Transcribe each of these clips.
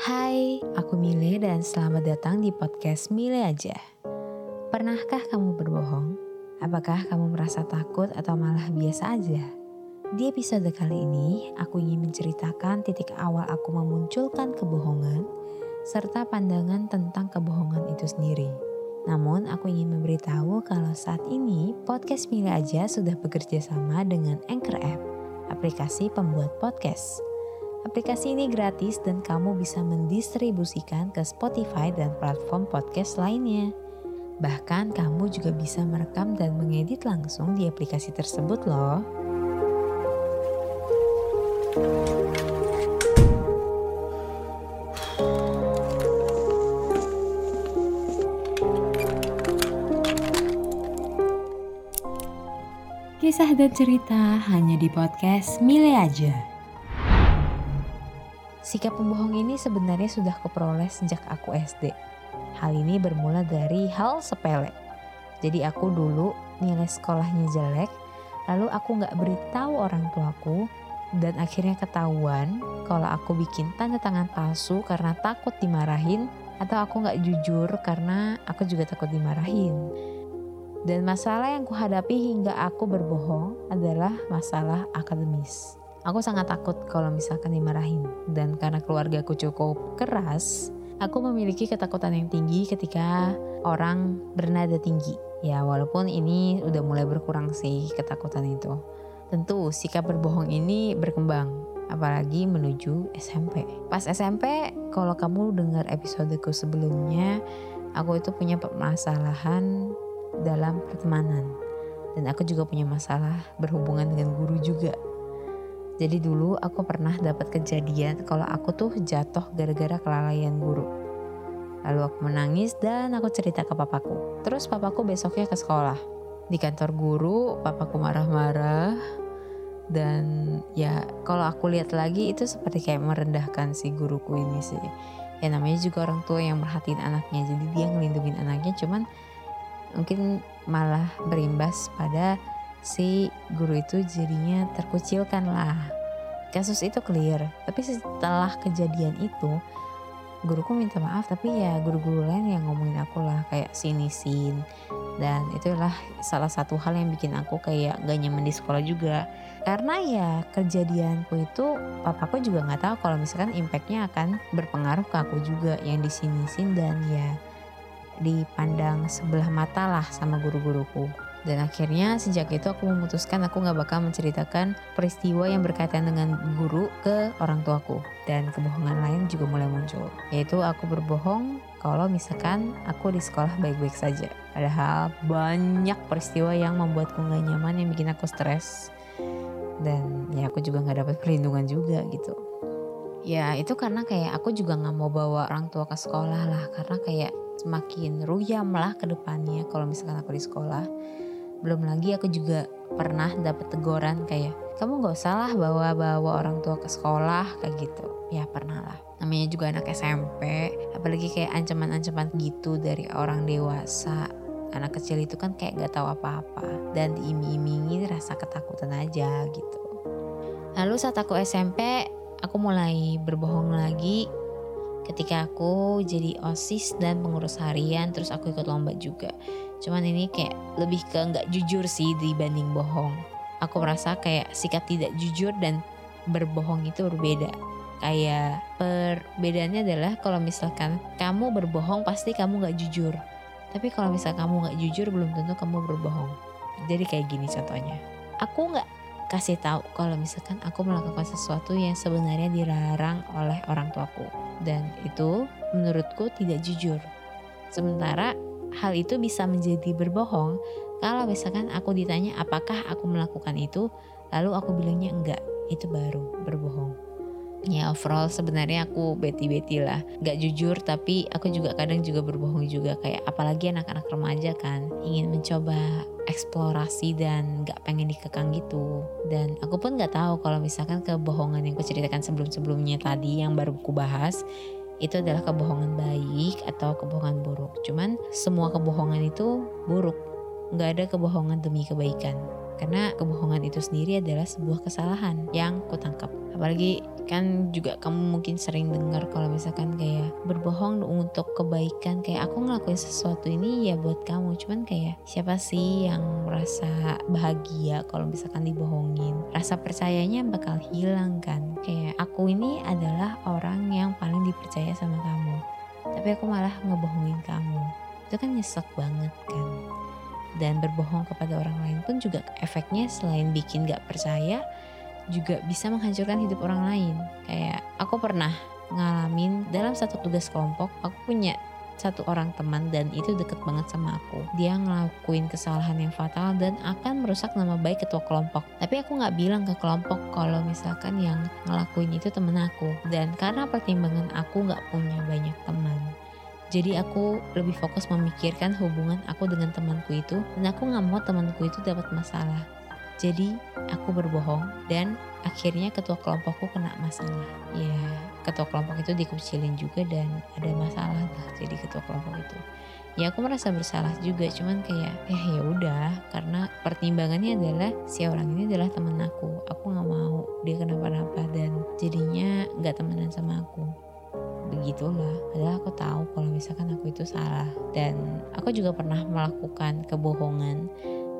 Hai, aku Mile dan selamat datang di podcast Mile aja. Pernahkah kamu berbohong? Apakah kamu merasa takut atau malah biasa aja? Di episode kali ini, aku ingin menceritakan titik awal aku memunculkan kebohongan serta pandangan tentang kebohongan itu sendiri. Namun, aku ingin memberitahu kalau saat ini podcast Mile aja sudah bekerja sama dengan Anchor App, aplikasi pembuat podcast. Aplikasi ini gratis dan kamu bisa mendistribusikan ke Spotify dan platform podcast lainnya. Bahkan kamu juga bisa merekam dan mengedit langsung di aplikasi tersebut loh. Kisah dan cerita hanya di podcast Mile aja. Sikap pembohong ini sebenarnya sudah kuperoleh sejak aku SD. Hal ini bermula dari hal sepele. Jadi aku dulu nilai sekolahnya jelek, lalu aku nggak beritahu orang tuaku, dan akhirnya ketahuan kalau aku bikin tanda tangan palsu karena takut dimarahin, atau aku nggak jujur karena aku juga takut dimarahin. Dan masalah yang kuhadapi hingga aku berbohong adalah masalah akademis. Aku sangat takut kalau misalkan dimarahin. Dan karena keluarga aku cukup keras, aku memiliki ketakutan yang tinggi ketika orang bernada tinggi. Ya walaupun ini udah mulai berkurang sih ketakutan itu. Tentu sikap berbohong ini berkembang, apalagi menuju SMP. Pas SMP, kalau kamu dengar episodeku sebelumnya, aku itu punya permasalahan dalam pertemanan. Dan aku juga punya masalah berhubungan dengan guru juga jadi dulu aku pernah dapat kejadian kalau aku tuh jatuh gara-gara kelalaian guru. Lalu aku menangis dan aku cerita ke papaku. Terus papaku besoknya ke sekolah. Di kantor guru, papaku marah-marah. Dan ya kalau aku lihat lagi itu seperti kayak merendahkan si guruku ini sih. Ya namanya juga orang tua yang merhatiin anaknya. Jadi dia ngelindungin anaknya cuman mungkin malah berimbas pada si guru itu jadinya terkucilkan lah. Kasus itu clear, tapi setelah kejadian itu guruku minta maaf tapi ya guru-guru lain yang ngomongin aku lah kayak sinisin dan itulah salah satu hal yang bikin aku kayak gak nyaman di sekolah juga. Karena ya kejadianku itu papaku juga nggak tahu kalau misalkan impactnya akan berpengaruh ke aku juga yang disinisin dan ya dipandang sebelah mata lah sama guru-guruku dan akhirnya sejak itu aku memutuskan aku gak bakal menceritakan peristiwa yang berkaitan dengan guru ke orang tuaku. Dan kebohongan lain juga mulai muncul. Yaitu aku berbohong kalau misalkan aku di sekolah baik-baik saja. Padahal banyak peristiwa yang membuatku gak nyaman yang bikin aku stres. Dan ya aku juga gak dapat perlindungan juga gitu. Ya itu karena kayak aku juga gak mau bawa orang tua ke sekolah lah. Karena kayak semakin ruyam lah ke depannya kalau misalkan aku di sekolah belum lagi aku juga pernah dapat teguran kayak kamu gak usah lah bawa-bawa orang tua ke sekolah kayak gitu. Ya pernah lah. Namanya juga anak SMP, apalagi kayak ancaman-ancaman gitu dari orang dewasa. Anak kecil itu kan kayak gak tahu apa-apa dan diiming-imingi rasa ketakutan aja gitu. Lalu saat aku SMP, aku mulai berbohong lagi ketika aku jadi OSIS dan pengurus harian terus aku ikut lomba juga Cuman ini kayak lebih ke nggak jujur sih dibanding bohong. Aku merasa kayak sikap tidak jujur dan berbohong itu berbeda. Kayak perbedaannya adalah kalau misalkan kamu berbohong pasti kamu nggak jujur. Tapi kalau misal kamu nggak jujur belum tentu kamu berbohong. Jadi kayak gini contohnya. Aku nggak kasih tahu kalau misalkan aku melakukan sesuatu yang sebenarnya dilarang oleh orang tuaku dan itu menurutku tidak jujur. Sementara hal itu bisa menjadi berbohong kalau misalkan aku ditanya apakah aku melakukan itu, lalu aku bilangnya enggak, itu baru berbohong. Ya overall sebenarnya aku beti-beti lah, gak jujur tapi aku juga kadang juga berbohong juga kayak apalagi anak-anak remaja kan ingin mencoba eksplorasi dan gak pengen dikekang gitu. Dan aku pun gak tahu kalau misalkan kebohongan yang aku ceritakan sebelum-sebelumnya tadi yang baru aku bahas itu adalah kebohongan baik atau kebohongan buruk. Cuman semua kebohongan itu buruk. Nggak ada kebohongan demi kebaikan. Karena kebohongan itu sendiri adalah sebuah kesalahan yang kutangkap. Apalagi kan juga kamu mungkin sering dengar kalau misalkan kayak berbohong untuk kebaikan kayak aku ngelakuin sesuatu ini ya buat kamu. Cuman kayak siapa sih yang merasa bahagia kalau misalkan dibohongin? Rasa percayanya bakal hilang kan? Kayak aku ini adalah orang yang paling dipercaya sama kamu. Tapi aku malah ngebohongin kamu. Itu kan nyesek banget kan? Dan berbohong kepada orang lain pun juga efeknya selain bikin gak percaya juga bisa menghancurkan hidup orang lain. Kayak aku pernah ngalamin dalam satu tugas kelompok, aku punya satu orang teman dan itu deket banget sama aku. Dia ngelakuin kesalahan yang fatal dan akan merusak nama baik ketua kelompok. Tapi aku nggak bilang ke kelompok kalau misalkan yang ngelakuin itu temen aku. Dan karena pertimbangan aku nggak punya banyak teman, jadi aku lebih fokus memikirkan hubungan aku dengan temanku itu dan aku nggak mau temanku itu dapat masalah. Jadi aku berbohong dan akhirnya ketua kelompokku kena masalah. Ya ketua kelompok itu dikucilin juga dan ada masalah lah jadi ketua kelompok itu. Ya aku merasa bersalah juga cuman kayak eh ya udah karena pertimbangannya adalah si orang ini adalah temen aku. Aku nggak mau dia kenapa-napa dan jadinya nggak temenan sama aku begitulah padahal aku tahu kalau misalkan aku itu salah dan aku juga pernah melakukan kebohongan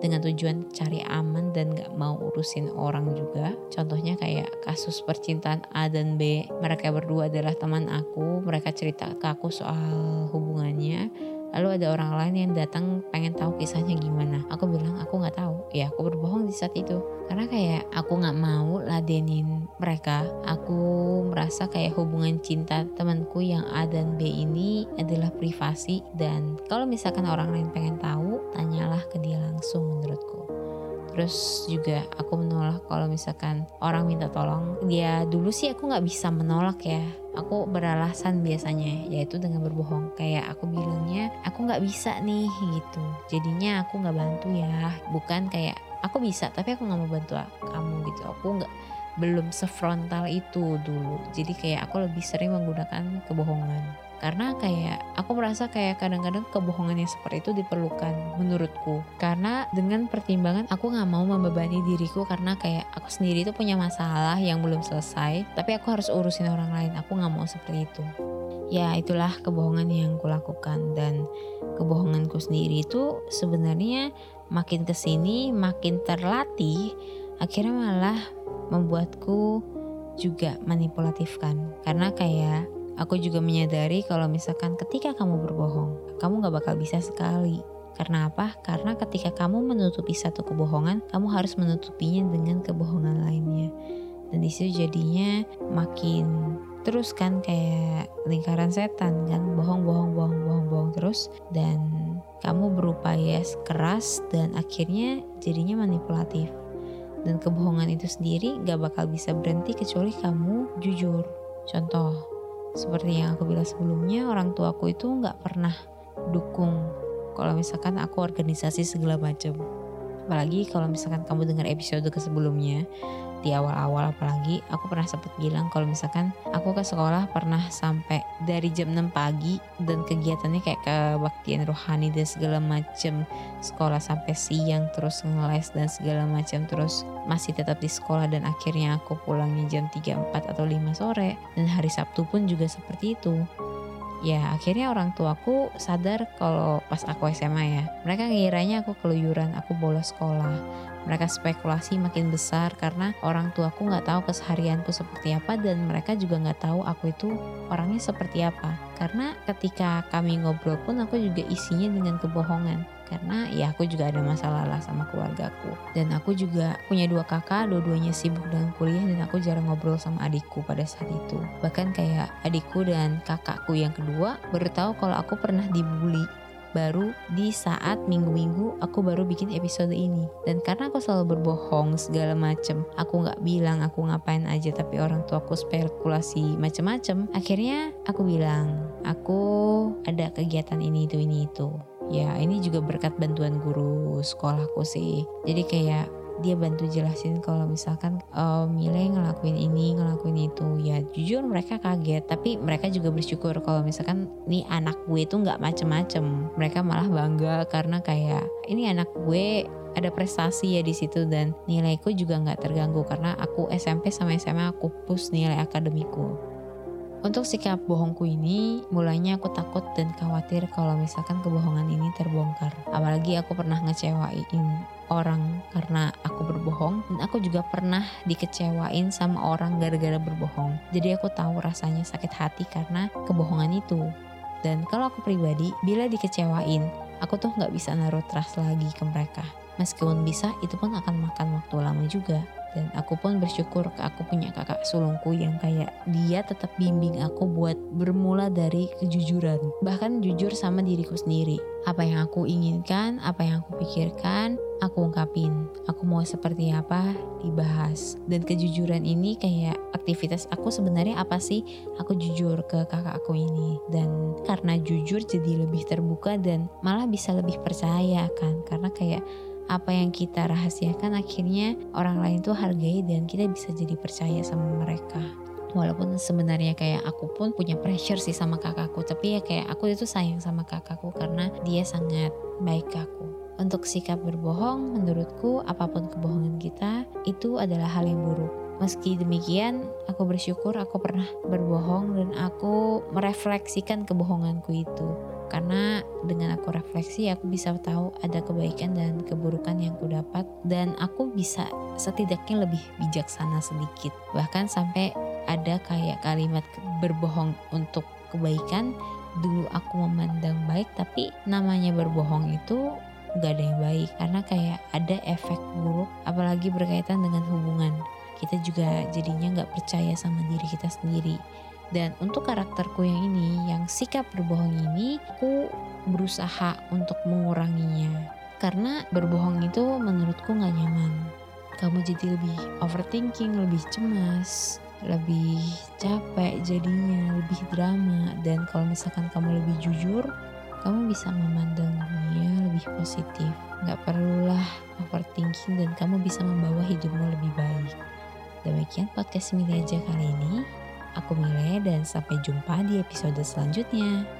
dengan tujuan cari aman dan gak mau urusin orang juga. Contohnya kayak kasus percintaan A dan B. Mereka berdua adalah teman aku, mereka cerita ke aku soal hubungannya Lalu ada orang lain yang datang pengen tahu kisahnya gimana. Aku bilang aku nggak tahu. Ya aku berbohong di saat itu. Karena kayak aku nggak mau ladenin mereka. Aku merasa kayak hubungan cinta temanku yang A dan B ini adalah privasi dan kalau misalkan orang lain pengen tahu, tanyalah ke dia langsung menurutku. Terus juga aku menolak kalau misalkan orang minta tolong. Dia dulu sih aku nggak bisa menolak ya. Aku beralasan biasanya yaitu dengan berbohong. Kayak aku bilangnya aku nggak bisa nih gitu. Jadinya aku nggak bantu ya. Bukan kayak aku bisa tapi aku nggak mau bantu kamu gitu. Aku nggak belum sefrontal itu dulu. Jadi kayak aku lebih sering menggunakan kebohongan karena kayak aku merasa kayak kadang-kadang kebohongan yang seperti itu diperlukan menurutku. Karena dengan pertimbangan aku nggak mau membebani diriku karena kayak aku sendiri itu punya masalah yang belum selesai tapi aku harus urusin orang lain. Aku nggak mau seperti itu. Ya itulah kebohongan yang kulakukan. Dan kebohonganku sendiri itu sebenarnya makin ke sini makin terlatih akhirnya malah membuatku juga manipulatif kan karena kayak Aku juga menyadari kalau misalkan ketika kamu berbohong, kamu gak bakal bisa sekali. Karena apa? Karena ketika kamu menutupi satu kebohongan, kamu harus menutupinya dengan kebohongan lainnya. Dan di situ jadinya makin terus kan kayak lingkaran setan kan bohong bohong bohong bohong bohong terus dan kamu berupaya keras dan akhirnya jadinya manipulatif dan kebohongan itu sendiri gak bakal bisa berhenti kecuali kamu jujur contoh seperti yang aku bilang sebelumnya, orang tuaku itu nggak pernah dukung kalau misalkan aku organisasi segala macam. Apalagi kalau misalkan kamu dengar episode ke sebelumnya, di awal-awal apalagi aku pernah sempat bilang kalau misalkan aku ke sekolah pernah sampai dari jam 6 pagi dan kegiatannya kayak kebaktian rohani dan segala macam sekolah sampai siang terus ngeles dan segala macam terus masih tetap di sekolah dan akhirnya aku pulangnya jam 3, 4 atau 5 sore dan hari Sabtu pun juga seperti itu. Ya akhirnya orang tuaku sadar kalau pas aku SMA ya mereka ngiranya aku keluyuran aku bolos sekolah mereka spekulasi makin besar karena orang tuaku nggak tahu keseharianku seperti apa dan mereka juga nggak tahu aku itu orangnya seperti apa. Karena ketika kami ngobrol pun aku juga isinya dengan kebohongan. Karena ya aku juga ada masalah lah sama keluargaku. Dan aku juga punya dua kakak dua-duanya sibuk dengan kuliah dan aku jarang ngobrol sama adikku pada saat itu. Bahkan kayak adikku dan kakakku yang kedua baru tahu kalau aku pernah dibully baru di saat minggu-minggu aku baru bikin episode ini. Dan karena aku selalu berbohong segala macem aku nggak bilang aku ngapain aja tapi orang tua aku spekulasi macem-macem akhirnya aku bilang aku ada kegiatan ini itu ini itu. Ya ini juga berkat bantuan guru sekolahku sih. Jadi kayak dia bantu jelasin kalau misalkan oh, Mile ngelakuin ini ngelakuin itu jujur mereka kaget tapi mereka juga bersyukur kalau misalkan nih anak gue itu nggak macem-macem mereka malah bangga karena kayak ini anak gue ada prestasi ya di situ dan nilaiku juga nggak terganggu karena aku SMP sama SMA aku push nilai akademiku. Untuk sikap bohongku ini, mulanya aku takut dan khawatir kalau misalkan kebohongan ini terbongkar. Apalagi aku pernah ngecewain orang karena aku berbohong dan aku juga pernah dikecewain sama orang gara-gara berbohong. Jadi aku tahu rasanya sakit hati karena kebohongan itu. Dan kalau aku pribadi, bila dikecewain, aku tuh nggak bisa naruh trust lagi ke mereka. Meskipun bisa, itu pun akan makan waktu lama juga dan aku pun bersyukur aku punya kakak sulungku yang kayak dia tetap bimbing aku buat bermula dari kejujuran. Bahkan jujur sama diriku sendiri. Apa yang aku inginkan apa yang aku pikirkan aku ungkapin. Aku mau seperti apa dibahas. Dan kejujuran ini kayak aktivitas aku sebenarnya apa sih? Aku jujur ke kakak aku ini. Dan karena jujur jadi lebih terbuka dan malah bisa lebih percaya kan? Karena kayak apa yang kita rahasiakan akhirnya orang lain tuh hargai dan kita bisa jadi percaya sama mereka. Walaupun sebenarnya kayak aku pun punya pressure sih sama kakakku tapi ya kayak aku itu sayang sama kakakku karena dia sangat baik ke aku. Untuk sikap berbohong menurutku apa pun kebohongan kita itu adalah hal yang buruk. Meski demikian, aku bersyukur aku pernah berbohong dan aku merefleksikan kebohonganku itu karena dengan aku refleksi aku bisa tahu ada kebaikan dan keburukan yang aku dapat. Dan aku bisa setidaknya lebih bijaksana sedikit. Bahkan sampai ada kayak kalimat berbohong untuk kebaikan. Dulu aku memandang baik tapi namanya berbohong itu gak ada yang baik. Karena kayak ada efek buruk apalagi berkaitan dengan hubungan. Kita juga jadinya gak percaya sama diri kita sendiri dan untuk karakterku yang ini, yang sikap berbohong ini, aku berusaha untuk menguranginya. Karena berbohong itu menurutku gak nyaman. Kamu jadi lebih overthinking, lebih cemas, lebih capek jadinya, lebih drama. Dan kalau misalkan kamu lebih jujur, kamu bisa memandang dunia lebih positif. Gak perlulah overthinking dan kamu bisa membawa hidupmu lebih baik. Demikian podcast Mili aja kali ini. Aku Mile dan sampai jumpa di episode selanjutnya.